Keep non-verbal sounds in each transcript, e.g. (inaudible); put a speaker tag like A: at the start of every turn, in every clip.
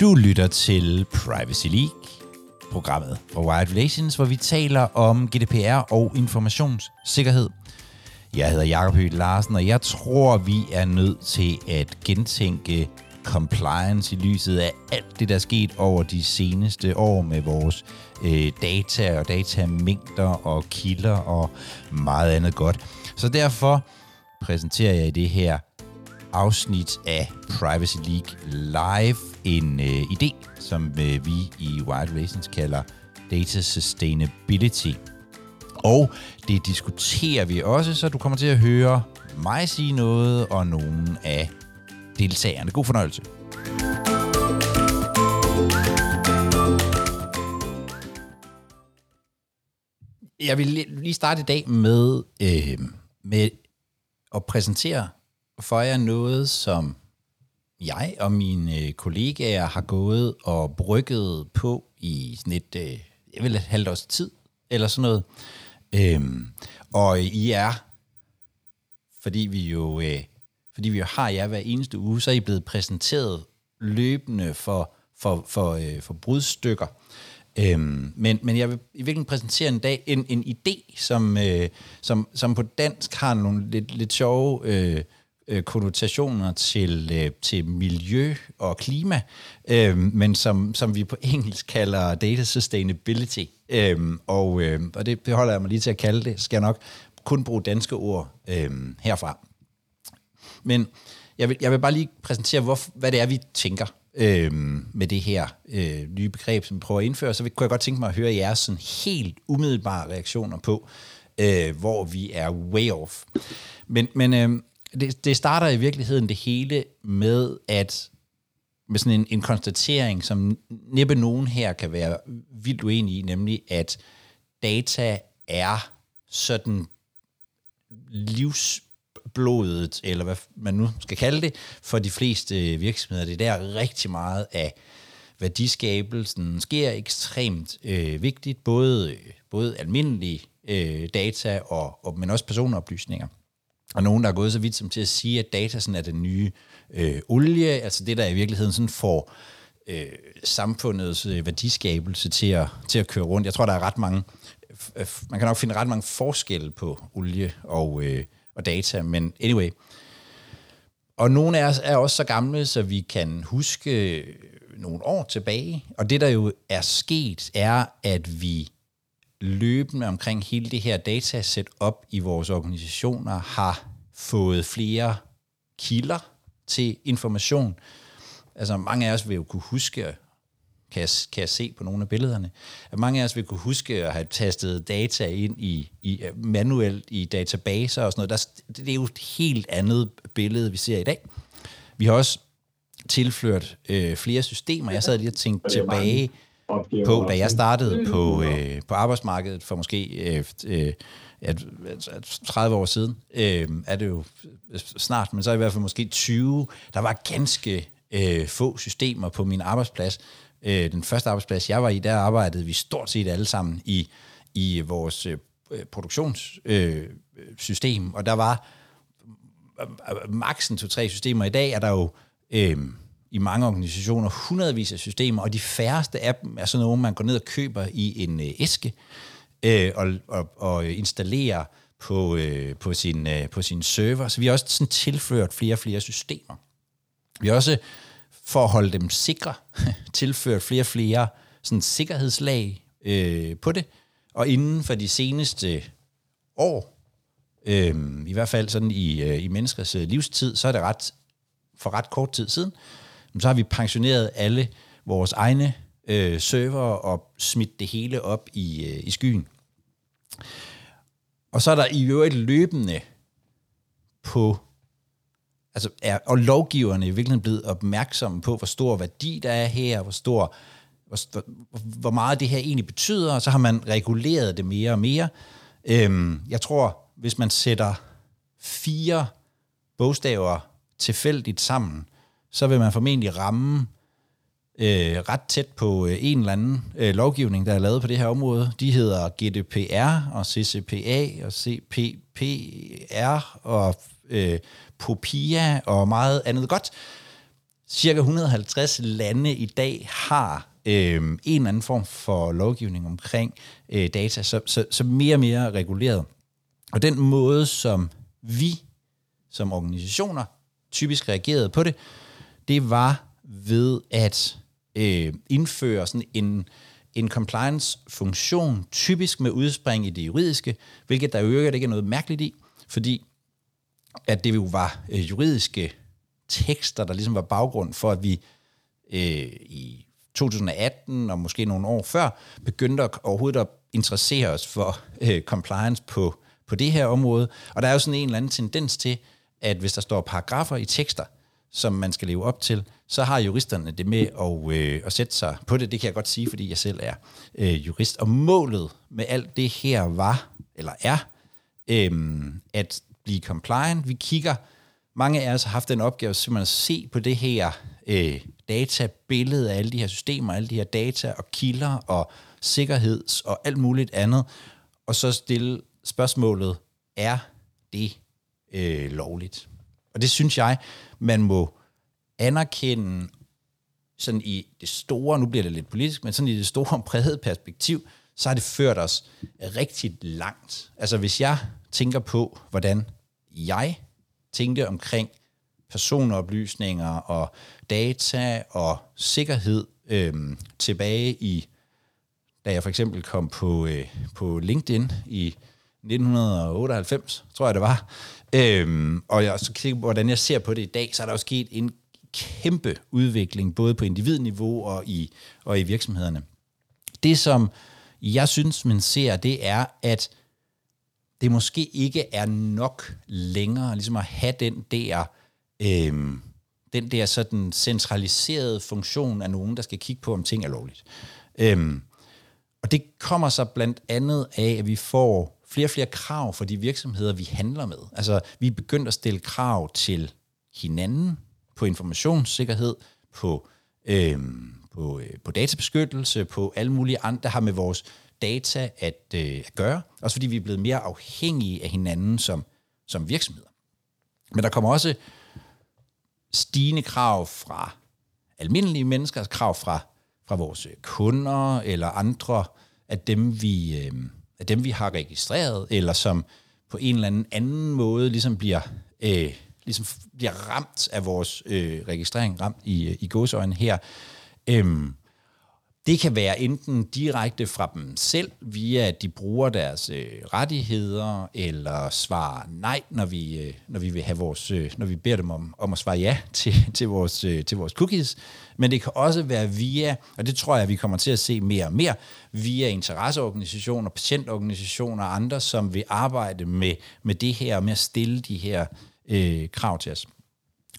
A: Du lytter til Privacy League, programmet fra Wired Relations, hvor vi taler om GDPR og informationssikkerhed. Jeg hedder Jakob Høgh Larsen, og jeg tror, vi er nødt til at gentænke compliance i lyset af alt det, der er sket over de seneste år med vores øh, data og datamængder og kilder og meget andet godt. Så derfor præsenterer jeg i det her afsnit af Privacy League Live en øh, idé, som øh, vi i Wild Relations kalder Data Sustainability. Og det diskuterer vi også, så du kommer til at høre mig sige noget og nogle af deltagerne. God fornøjelse. Jeg vil lige starte i dag med, øh, med at præsentere for jer noget, som jeg og mine øh, kollegaer har gået og brygget på i sådan et, øh, jeg vil et halvt års tid, eller sådan noget. Øhm, og I er, fordi vi jo, øh, fordi vi jo har jer hver eneste uge, så er I blevet præsenteret løbende for, for, for, øh, for brudstykker. Øhm, men, men jeg vil i virkeligheden præsentere en dag en, en idé, som, øh, som, som på dansk har nogle lidt, lidt sjove øh, øh, konnotationer til, øh, til miljø og klima, øh, men som, som vi på (laughs) engelsk kalder data sustainability. Øh, og og og det, det holder jeg mig lige til at kalde det. Skal jeg nok kun bruge danske ord øh, herfra. Men jeg vil, jeg vil bare lige præsentere, hvor, hvad det er, vi tænker øh, med det her øh, nye begreb, som vi prøver at indføre. Så kunne jeg godt tænke mig at høre jeres sådan helt umiddelbare reaktioner på, øh, hvor vi er way off. Men, men øh, det, det starter i virkeligheden det hele med, at med sådan en, en konstatering, som næppe nogen her kan være vildt uenig i, nemlig at data er sådan livs blodet, eller hvad man nu skal kalde det, for de fleste virksomheder. Det er der rigtig meget af værdiskabelsen sker ekstremt øh, vigtigt, både, både almindelige øh, data, og, og, men også personoplysninger. Og nogen, der er gået så vidt som til at sige, at data sådan er den nye øh, olie, altså det, der i virkeligheden sådan får øh, samfundets øh, værdiskabelse til at, til at køre rundt. Jeg tror, der er ret mange, øh, man kan nok finde ret mange forskelle på olie og, øh, og data, men anyway. Og nogle af os er også så gamle, så vi kan huske nogle år tilbage, og det, der jo er sket, er, at vi løbende omkring hele det her datasæt op i vores organisationer har fået flere kilder til information. Altså mange af os vil jo kunne huske, kan jeg, kan jeg se på nogle af billederne, at mange af os vil kunne huske at have tastet data ind i, i manuelt i databaser og sådan noget. Der, det er jo et helt andet billede, vi ser i dag. Vi har også tilført øh, flere systemer. Jeg sad lige og tænkte tilbage på, da jeg startede på, øh, på arbejdsmarkedet for måske øh, øh, at, at 30 år siden, øh, er det jo snart, men så i hvert fald måske 20, der var ganske øh, få systemer på min arbejdsplads. Øh, den første arbejdsplads, jeg var i, der arbejdede vi stort set alle sammen i, i vores øh, produktionssystem, øh, øh og der var øh, øh maksen to-tre systemer. I dag er der jo... Øh, i mange organisationer hundredvis af systemer, og de færreste af dem er sådan nogle, man går ned og køber i en øh, æske øh, og, og, og installerer på, øh, på, sin, øh, på sin server. Så vi har også sådan tilført flere og flere systemer. Vi har også, for at holde dem sikre, (laughs) tilført flere og flere sådan sikkerhedslag øh, på det. Og inden for de seneste år, øh, i hvert fald sådan i, øh, i menneskers øh, livstid, så er det ret for ret kort tid siden, så har vi pensioneret alle vores egne øh, server og smidt det hele op i, øh, i skyen. Og så er der i øvrigt løbende på, altså er, og lovgiverne i virkeligheden blevet opmærksomme på, hvor stor værdi der er her, hvor stor, hvor, hvor meget det her egentlig betyder, og så har man reguleret det mere og mere. Øhm, jeg tror, hvis man sætter fire bogstaver tilfældigt sammen, så vil man formentlig ramme øh, ret tæt på øh, en eller anden øh, lovgivning, der er lavet på det her område. De hedder GDPR og CCPA og CPPR og øh, POPIA og meget andet godt. Cirka 150 lande i dag har øh, en eller anden form for lovgivning omkring øh, data, så, så, så mere og mere reguleret. Og den måde, som vi som organisationer typisk reagerede på det, det var ved at øh, indføre sådan en, en compliance-funktion, typisk med udspring i det juridiske, hvilket der jo ikke er noget mærkeligt i, fordi at det jo var øh, juridiske tekster, der ligesom var baggrund for, at vi øh, i 2018 og måske nogle år før begyndte at overhovedet at interessere os for øh, compliance på, på det her område. Og der er jo sådan en eller anden tendens til, at hvis der står paragrafer i tekster, som man skal leve op til, så har juristerne det med at, øh, at sætte sig på det. Det kan jeg godt sige, fordi jeg selv er øh, jurist. Og målet med alt det her var, eller er, øh, at blive compliant. Vi kigger, mange af os har haft den opgave simpelthen at se på det her øh, databillede af alle de her systemer, alle de her data og kilder og sikkerheds og alt muligt andet, og så stille spørgsmålet, er det øh, lovligt? Og det synes jeg, man må anerkende sådan i det store, nu bliver det lidt politisk, men sådan i det store brede perspektiv, så har det ført os rigtig langt. Altså hvis jeg tænker på, hvordan jeg tænkte omkring personoplysninger og data og sikkerhed øhm, tilbage i, da jeg for eksempel kom på, øh, på LinkedIn i 1998, tror jeg det var, øhm, og jeg så kigger hvordan jeg ser på det i dag, så er der jo sket en kæmpe udvikling, både på individniveau og i, og i virksomhederne. Det, som jeg synes, man ser, det er, at det måske ikke er nok længere ligesom at have den der, øhm, den der sådan centraliserede funktion af nogen, der skal kigge på, om ting er lovligt. Øhm, og det kommer så blandt andet af, at vi får flere og flere krav for de virksomheder, vi handler med. Altså, vi er begyndt at stille krav til hinanden på informationssikkerhed, på, øh, på, øh, på databeskyttelse, på alle mulige andre, der har med vores data at, øh, at gøre. Også fordi vi er blevet mere afhængige af hinanden som, som virksomheder. Men der kommer også stigende krav fra almindelige mennesker, krav fra, fra vores kunder eller andre af dem, vi, øh, af dem, vi har registreret, eller som på en eller anden anden måde ligesom bliver, øh, ligesom bliver ramt af vores øh, registrering, ramt i, øh, i gåsøjne her. Øhm, det kan være enten direkte fra dem selv, via at de bruger deres øh, rettigheder, eller svarer nej, når vi, øh, når vi vil have vores, øh, når vi beder dem om, om at svare ja til, til, vores, øh, til vores cookies. Men det kan også være via, og det tror jeg, vi kommer til at se mere og mere, via interesseorganisationer, patientorganisationer og andre, som vil arbejde med, med det her, med at stille de her øh, krav til os.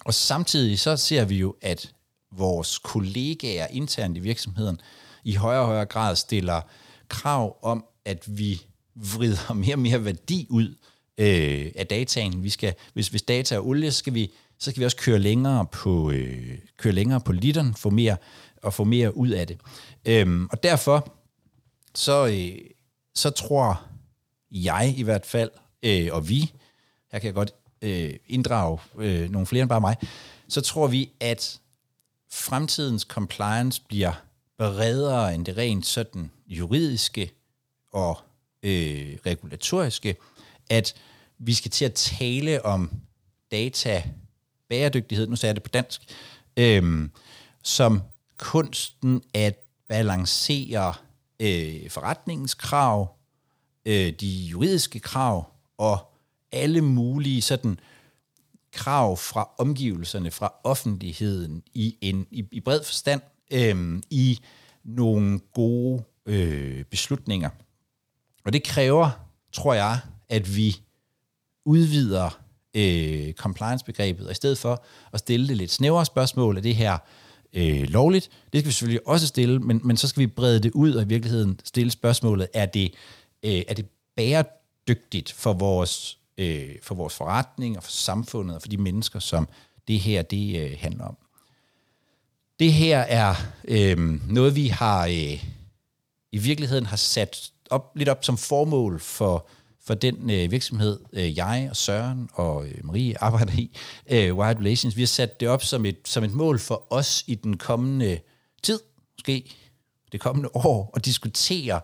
A: Og samtidig så ser vi jo, at vores kollegaer internt i virksomheden i højere og højere grad stiller krav om, at vi vrider (laughs) mere og mere værdi ud øh, af dataen. Vi skal, hvis, hvis data er olie, så skal vi, så skal vi også køre længere på, øh, køre længere på literen få mere, og få mere ud af det. Øhm, og derfor så, øh, så tror jeg i hvert fald, øh, og vi, her kan jeg godt øh, inddrage øh, nogle flere end bare mig, så tror vi, at fremtidens compliance bliver bredere end det rent sådan juridiske og øh, regulatoriske, at vi skal til at tale om data bæredygtighed, nu sagde jeg det på dansk, øh, som kunsten at balancere øh, forretningens krav, øh, de juridiske krav og alle mulige sådan krav fra omgivelserne, fra offentligheden i en i, i bred forstand, øh, i nogle gode øh, beslutninger. Og det kræver, tror jeg, at vi udvider øh, compliance-begrebet, og i stedet for at stille det lidt snævere spørgsmål, er det her øh, lovligt? Det skal vi selvfølgelig også stille, men, men så skal vi brede det ud og i virkeligheden stille spørgsmålet, er det, øh, er det bæredygtigt for vores, øh, for vores forretning og for samfundet og for de mennesker, som det her det øh, handler om? Det her er øh, noget, vi har øh, i virkeligheden har sat op, lidt op som formål for, for den øh, virksomhed, øh, jeg og Søren og øh, Marie arbejder i, øh, Wired Relations. Vi har sat det op som et, som et mål for os i den kommende tid, måske det kommende år, at diskutere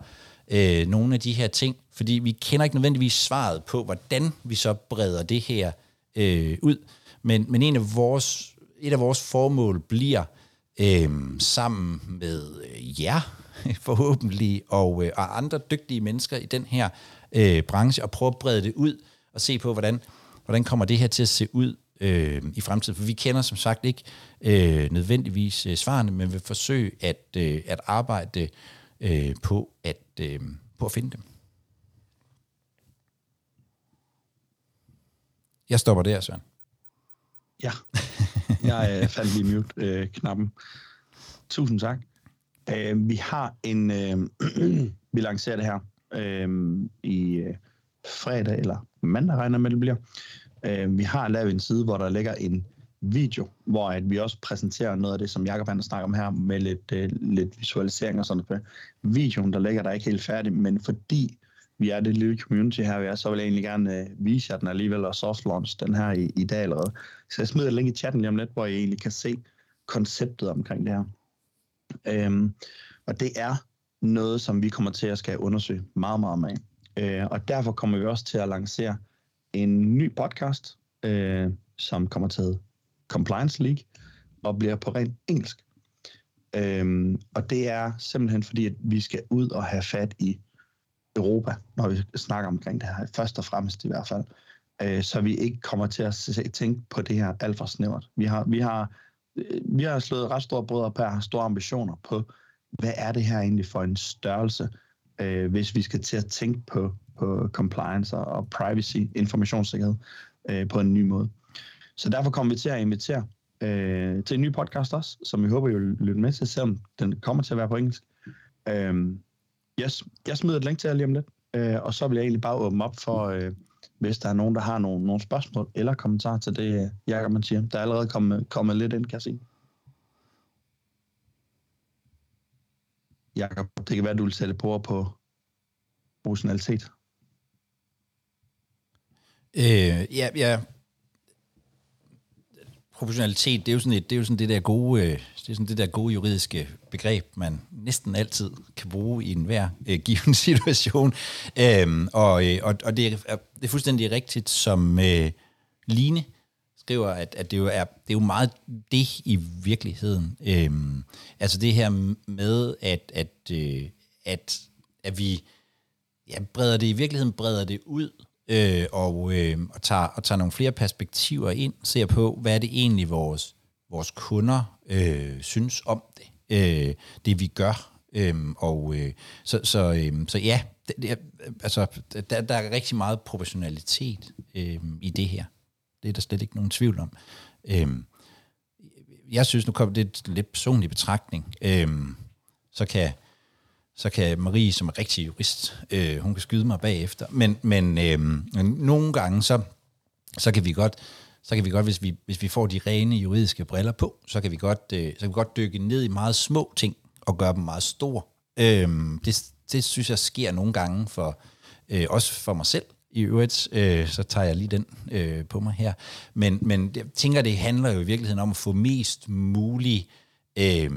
A: øh, nogle af de her ting, fordi vi kender ikke nødvendigvis svaret på, hvordan vi så breder det her øh, ud. Men, men en af vores, et af vores formål bliver øh, sammen med øh, jer, (laughs) forhåbentlig, og, øh, og andre dygtige mennesker i den her øh, branche, at prøve at brede det ud og se på, hvordan, hvordan kommer det her til at se ud øh, i fremtiden. For vi kender som sagt ikke øh, nødvendigvis øh, svarene, men vil forsøge at, øh, at arbejde øh, på, at, øh, på at finde dem. Jeg stopper der, Søren.
B: Ja, jeg øh, faldt lige mute-knappen. Øh, Tusind tak. Øh, vi har en, øh, (clears throat) vi lancerer det her øh, i øh, fredag eller mandag, regner med det bliver. Øh, vi har lavet en side, hvor der ligger en video, hvor at vi også præsenterer noget af det, som Jacob han snakker om her, med lidt, øh, lidt visualisering og sådan noget. Videoen, der ligger der ikke helt færdig, men fordi vi er det lille community her, vi er, så vil jeg egentlig gerne øh, vise jer den alligevel og soft launch den her i, i dag allerede. Så jeg smider et link i chatten lige om lidt, hvor I egentlig kan se konceptet omkring det her. Øhm, og det er noget, som vi kommer til at skal undersøge meget, meget med. Øh, og derfor kommer vi også til at lancere en ny podcast, øh, som kommer til at Compliance League og bliver på rent engelsk. Øhm, og det er simpelthen fordi, at vi skal ud og have fat i Europa, når vi snakker omkring det her, først og fremmest i hvert fald, øh, så vi ikke kommer til at tænke på det her alt for snævert. Vi har, vi har, øh, vi har slået ret store brødre på, har store ambitioner på, hvad er det her egentlig for en størrelse, øh, hvis vi skal til at tænke på, på compliance og privacy, informationssikkerhed, øh, på en ny måde. Så derfor kommer vi til at invitere øh, til en ny podcast også, som vi håber, I vil lytte med til, selvom den kommer til at være på engelsk. Øh, yes, jeg smider et link til jer lige om lidt, øh, og så vil jeg egentlig bare åbne op for, øh, hvis der er nogen, der har nogle, nogle spørgsmål eller kommentarer til det, øh, Jacob man siger. Der er allerede kommet, kommet lidt ind, kan jeg sige. Jakob, det kan være, at du vil sætte på på proportionalitet.
A: Øh, ja, ja, proportionalitet, det er jo sådan, et, det, er jo sådan det der gode, øh, det er sådan det der gode juridiske begreb, man næsten altid kan bruge i enhver øh, given (laughs) situation. Øhm, og, øh, og, og det, er, det er fuldstændig rigtigt, som øh, Line skriver, at, at det, jo er, det er jo meget det i virkeligheden. Øhm, altså det her med, at, at, øh, at, at vi ja, breder det i virkeligheden breder det ud øh, og, øh, og, tager, og tager nogle flere perspektiver ind, ser på, hvad er det egentlig vores, vores kunder øh, synes om det, øh, det vi gør. Øh, og øh, så, så, øh, så ja, det, det, altså, der, der er rigtig meget proportionalitet øh, i det her. Det er der slet ikke nogen tvivl om. Øh, jeg synes, nu kommer det lidt personlig betragtning, øh, så kan så kan Marie, som er rigtig jurist, øh, hun kan skyde mig bagefter. Men, men øh, nogle gange, så, så kan vi godt, så kan vi godt hvis, vi, hvis vi får de rene juridiske briller på, så kan vi godt, øh, så kan vi godt dykke ned i meget små ting og gøre dem meget store. Øh, det, det synes jeg sker nogle gange, for øh, også for mig selv. I øvrigt, øh, så tager jeg lige den øh, på mig her. Men, men jeg tænker, det handler jo i virkeligheden om at få mest muligt øh,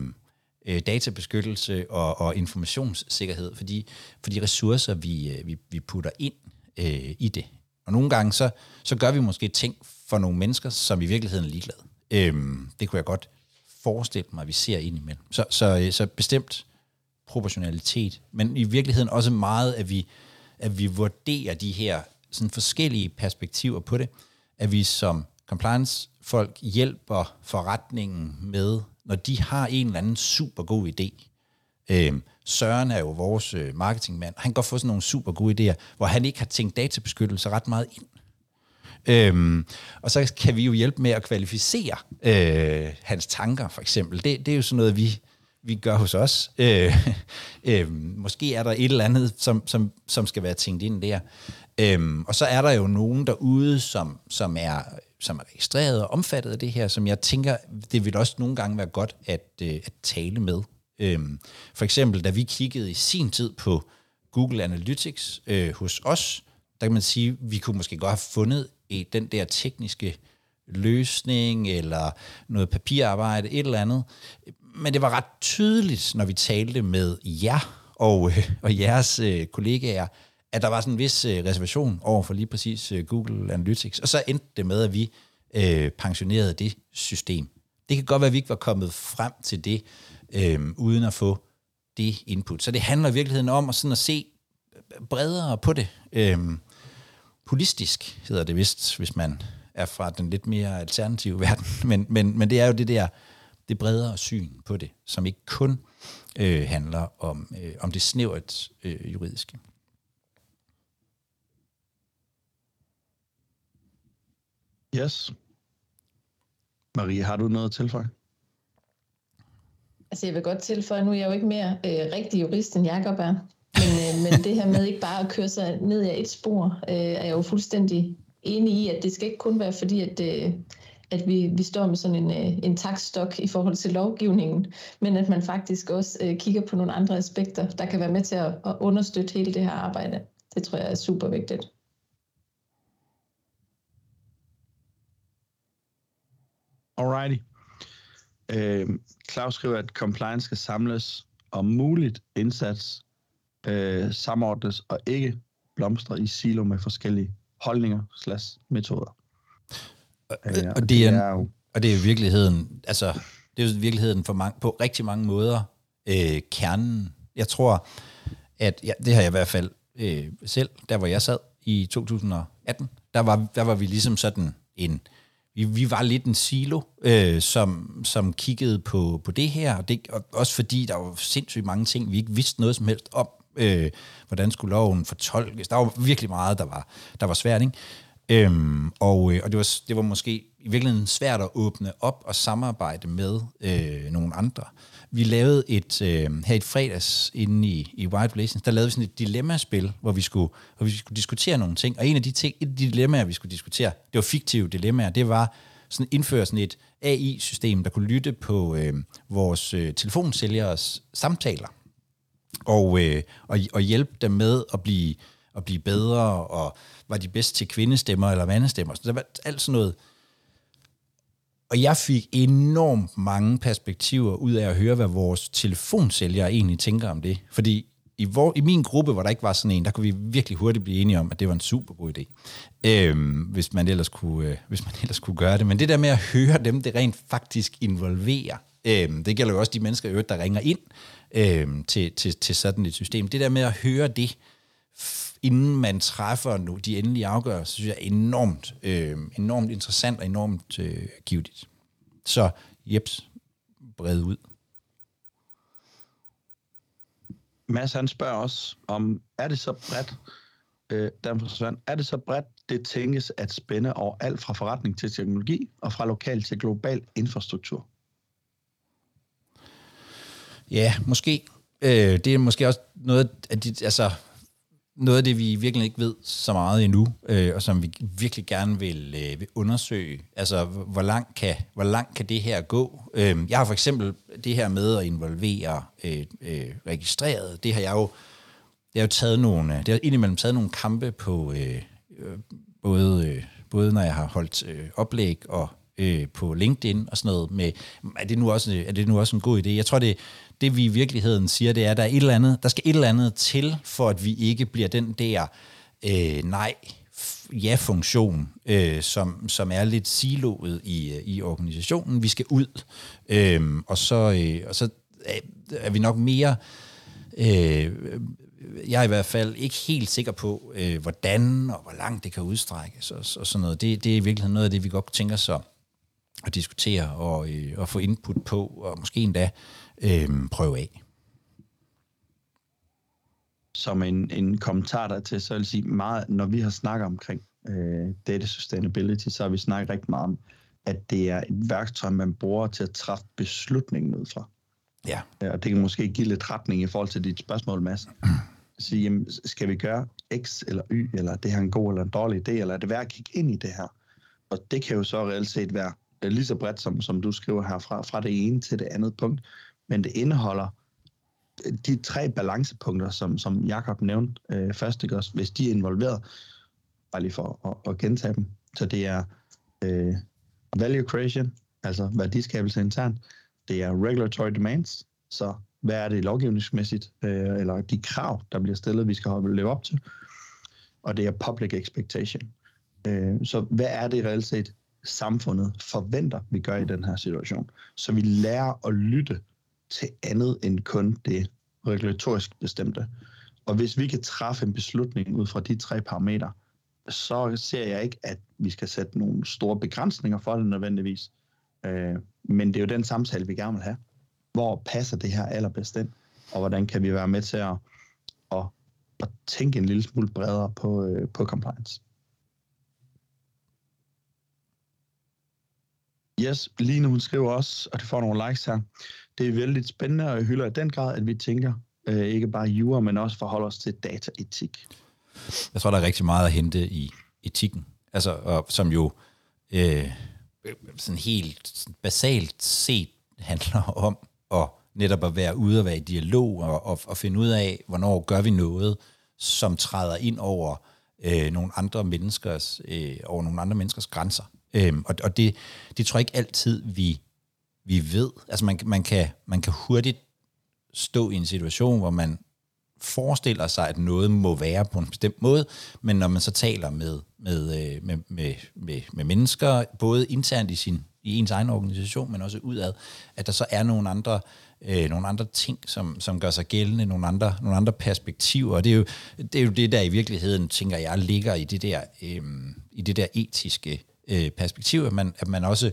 A: øh, databeskyttelse og, og informationssikkerhed for de, for de ressourcer, vi, øh, vi, vi putter ind øh, i det. Og nogle gange, så, så gør vi måske ting for nogle mennesker, som i virkeligheden er ligeglade. Øhm, det kunne jeg godt forestille mig, at vi ser ind imellem. Så, så, øh, så bestemt proportionalitet, men i virkeligheden også meget, at vi, at vi vurderer de her sådan forskellige perspektiver på det, at vi som compliance-folk hjælper forretningen med når de har en eller anden super god idé. Øh, Søren er jo vores øh, marketingmand. Han går få sådan nogle super gode idéer, hvor han ikke har tænkt databeskyttelse ret meget ind. Øhm, og så kan vi jo hjælpe med at kvalificere øh, hans tanker, for eksempel. Det, det er jo sådan noget, vi vi gør hos os. Øh, (laughs) øh, måske er der et eller andet, som, som, som skal være tænkt ind der. Øhm, og så er der jo nogen derude, som, som, er, som er registreret og omfattet af det her, som jeg tænker, det vil også nogle gange være godt at, øh, at tale med. Øhm, for eksempel, da vi kiggede i sin tid på Google Analytics øh, hos os, der kan man sige, vi kunne måske godt have fundet et, den der tekniske løsning, eller noget papirarbejde, et eller andet. Men det var ret tydeligt, når vi talte med jer og, øh, og jeres øh, kollegaer, at der var sådan en vis øh, reservation over for lige præcis øh, Google Analytics. Og så endte det med, at vi øh, pensionerede det system. Det kan godt være, at vi ikke var kommet frem til det, øh, uden at få det input. Så det handler i virkeligheden om at, sådan at se bredere på det. Øh, holistisk hedder det vist, hvis man er fra den lidt mere alternative (laughs) verden. Men, men, men det er jo det der, det bredere syn på det, som ikke kun øh, handler om, øh, om det snævert øh, juridiske.
B: Yes. Marie, har du noget at tilføje?
C: Altså jeg vil godt tilføje, nu er jeg jo ikke mere øh, rigtig jurist end Jacob er, men, øh, men det her med ikke bare at køre sig ned ad et spor, øh, er jeg jo fuldstændig enig i, at det skal ikke kun være fordi, at, øh, at vi, vi står med sådan en, øh, en takstok i forhold til lovgivningen, men at man faktisk også øh, kigger på nogle andre aspekter, der kan være med til at, at understøtte hele det her arbejde. Det tror jeg er super vigtigt.
B: Alrighty. Øh, Claus skriver, at compliance skal samles om muligt indsats, øh, samordnes og ikke blomstre i silo med forskellige holdninger slash metoder.
A: Og, øh, og, det er, er jo, og det er virkeligheden, altså, det er jo virkeligheden for mange, på rigtig mange måder øh, kernen. Jeg tror, at ja, det har jeg i hvert fald øh, selv, der hvor jeg sad i 2018, der var, der var vi ligesom sådan en, vi, vi var lidt en silo, øh, som, som kiggede på, på det her, og, det, og også fordi der var sindssygt mange ting, vi ikke vidste noget som helst om, øh, hvordan skulle loven fortolkes. Der var virkelig meget, der var, der var svært, ikke? Øhm, og øh, og det, var, det var måske i virkeligheden svært at åbne op og samarbejde med øh, nogle andre. Vi lavede et, øh, her et fredags inde i, i White Blazing, der lavede vi sådan et dilemmaspil, hvor vi, skulle, hvor vi skulle diskutere nogle ting. Og en af de ting, et af de dilemmaer, vi skulle diskutere, det var fiktive dilemmaer, det var sådan indføre sådan et AI-system, der kunne lytte på øh, vores øh, telefonsælgeres samtaler og, øh, og, og hjælpe dem med at blive, at blive bedre, og var de bedst til kvindestemmer eller mandestemmer. Så der var alt sådan noget. Og jeg fik enormt mange perspektiver ud af at høre, hvad vores telefonsælgere egentlig tænker om det. Fordi i, vor, i min gruppe, hvor der ikke var sådan en, der kunne vi virkelig hurtigt blive enige om, at det var en super god idé, øhm, hvis, man ellers kunne, øh, hvis man ellers kunne gøre det. Men det der med at høre dem, det rent faktisk involverer, øhm, det gælder jo også de mennesker, der ringer ind, øhm, til, til, til sådan et system. Det der med at høre det, inden man træffer nu de endelige afgørelser, synes jeg er enormt, øh, enormt interessant og enormt øh, givetigt. Så jeps, bred ud.
B: Mads han spørger også, om er det så bredt, øh, er det så bredt, det tænkes at spænde over alt fra forretning til teknologi og fra lokal til global infrastruktur?
A: Ja, måske. Øh, det er måske også noget af, de, altså, noget af det, vi virkelig ikke ved så meget endnu, øh, og som vi virkelig gerne vil, øh, vil undersøge. Altså, hvor langt kan, hvor langt kan det her gå? Øh, jeg har for eksempel det her med at involvere øh, øh, registreret. Det har jeg jo, jeg har jo taget nogle, øh, det har indimellem taget nogle kampe på, øh, øh, både, øh, både når jeg har holdt øh, oplæg og øh, på LinkedIn og sådan noget med, er det, nu også, er det nu også en god idé? Jeg tror, det, det vi i virkeligheden siger, det er, at der, er et eller andet, der skal et eller andet til, for at vi ikke bliver den der øh, nej, ja-funktion, øh, som, som er lidt siloet i, i organisationen. Vi skal ud, øh, og, så, øh, og så er vi nok mere... Øh, jeg er i hvert fald ikke helt sikker på, øh, hvordan og hvor langt det kan udstrækkes og, og sådan noget. Det, det er i virkeligheden noget af det, vi godt tænker så at diskutere og, øh, og få input på, og måske endda øh, prøve af.
B: Som en, en kommentar der til, så vil jeg sige meget, når vi har snakket omkring øh, data sustainability, så har vi snakket rigtig meget om, at det er et værktøj, man bruger til at træffe beslutningen ud fra.
A: Ja.
B: Og det kan måske give lidt retning i forhold til dit spørgsmål, Mads. Sige, jamen, skal vi gøre X eller Y, eller det her er en god eller en dårlig idé, eller er det værd at kigge ind i det her? Og det kan jo så reelt set være Øh, lige så bredt, som, som du skriver her, fra, fra det ene til det andet punkt. Men det indeholder øh, de tre balancepunkter, som, som Jakob nævnte øh, først, ikke også? hvis de er involveret, bare lige for at, at gentage dem. Så det er øh, value creation, altså værdiskabelse internt. Det er regulatory demands, så hvad er det lovgivningsmæssigt, øh, eller de krav, der bliver stillet, vi skal leve op til. Og det er public expectation. Øh, så hvad er det reelt set, samfundet forventer, vi gør i den her situation? Så vi lærer at lytte til andet end kun det regulatorisk bestemte. Og hvis vi kan træffe en beslutning ud fra de tre parametre, så ser jeg ikke, at vi skal sætte nogle store begrænsninger for det nødvendigvis. Øh, men det er jo den samtale, vi gerne vil have. Hvor passer det her allerbedst ind? Og hvordan kan vi være med til at, at, at tænke en lille smule bredere på, øh, på compliance? Yes, Line hun skriver også, og det får nogle likes her. Det er vældig spændende, og jeg hylder i den grad, at vi tænker øh, ikke bare jura, men også forholder os til dataetik.
A: Jeg tror, der er rigtig meget at hente i etikken, altså, og, som jo øh, sådan helt basalt set handler om at netop at være ude og være i dialog og, og, og finde ud af, hvornår gør vi noget, som træder ind over øh, nogle andre menneskers øh, over nogle andre menneskers grænser. Øhm, og og det, det tror jeg ikke altid, vi, vi ved. Altså man, man, kan, man kan hurtigt stå i en situation, hvor man forestiller sig, at noget må være på en bestemt måde, men når man så taler med, med, øh, med, med, med, med mennesker, både internt i, sin, i ens egen organisation, men også udad, at der så er nogle andre, øh, nogle andre ting, som, som gør sig gældende, nogle andre, nogle andre perspektiver, og det er, jo, det er jo det, der i virkeligheden, tænker jeg, ligger i det der, øh, i det der etiske øh, perspektiv, at man, at man også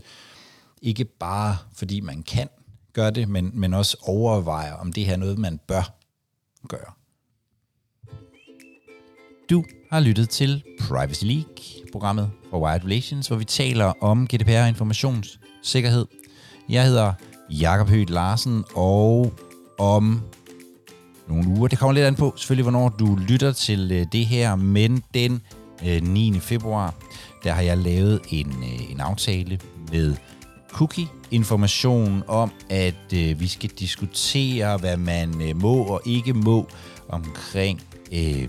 A: ikke bare, fordi man kan gøre det, men, men også overvejer, om det her er noget, man bør gøre. Du har lyttet til Privacy League, programmet for Wired Relations, hvor vi taler om GDPR og informationssikkerhed. Jeg hedder Jakob Høgh Larsen, og om nogle uger, det kommer lidt an på selvfølgelig, hvornår du lytter til øh, det her, men den øh, 9. Februar, der har jeg lavet en, øh, en aftale med Cookie information om, at øh, vi skal diskutere, hvad man øh, må og ikke må omkring øh,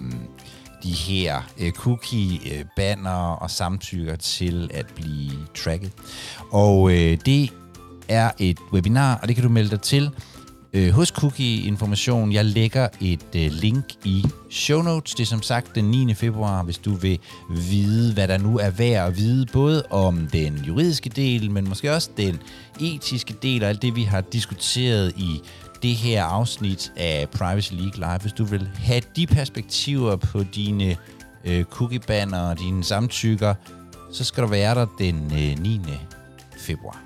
A: de her øh, cookie-banner og samtykker til at blive tracket. Og øh, det er et webinar, og det kan du melde dig til øh, hos Cookie Information. Jeg lægger et øh, link i show notes. Det er som sagt den 9. februar, hvis du vil vide, hvad der nu er værd at vide, både om den juridiske del, men måske også den etiske del og alt det, vi har diskuteret i det her afsnit af Privacy League Live. Hvis du vil have de perspektiver på dine øh, cookie-banner og dine samtykker, så skal du være der den øh, 9. februar.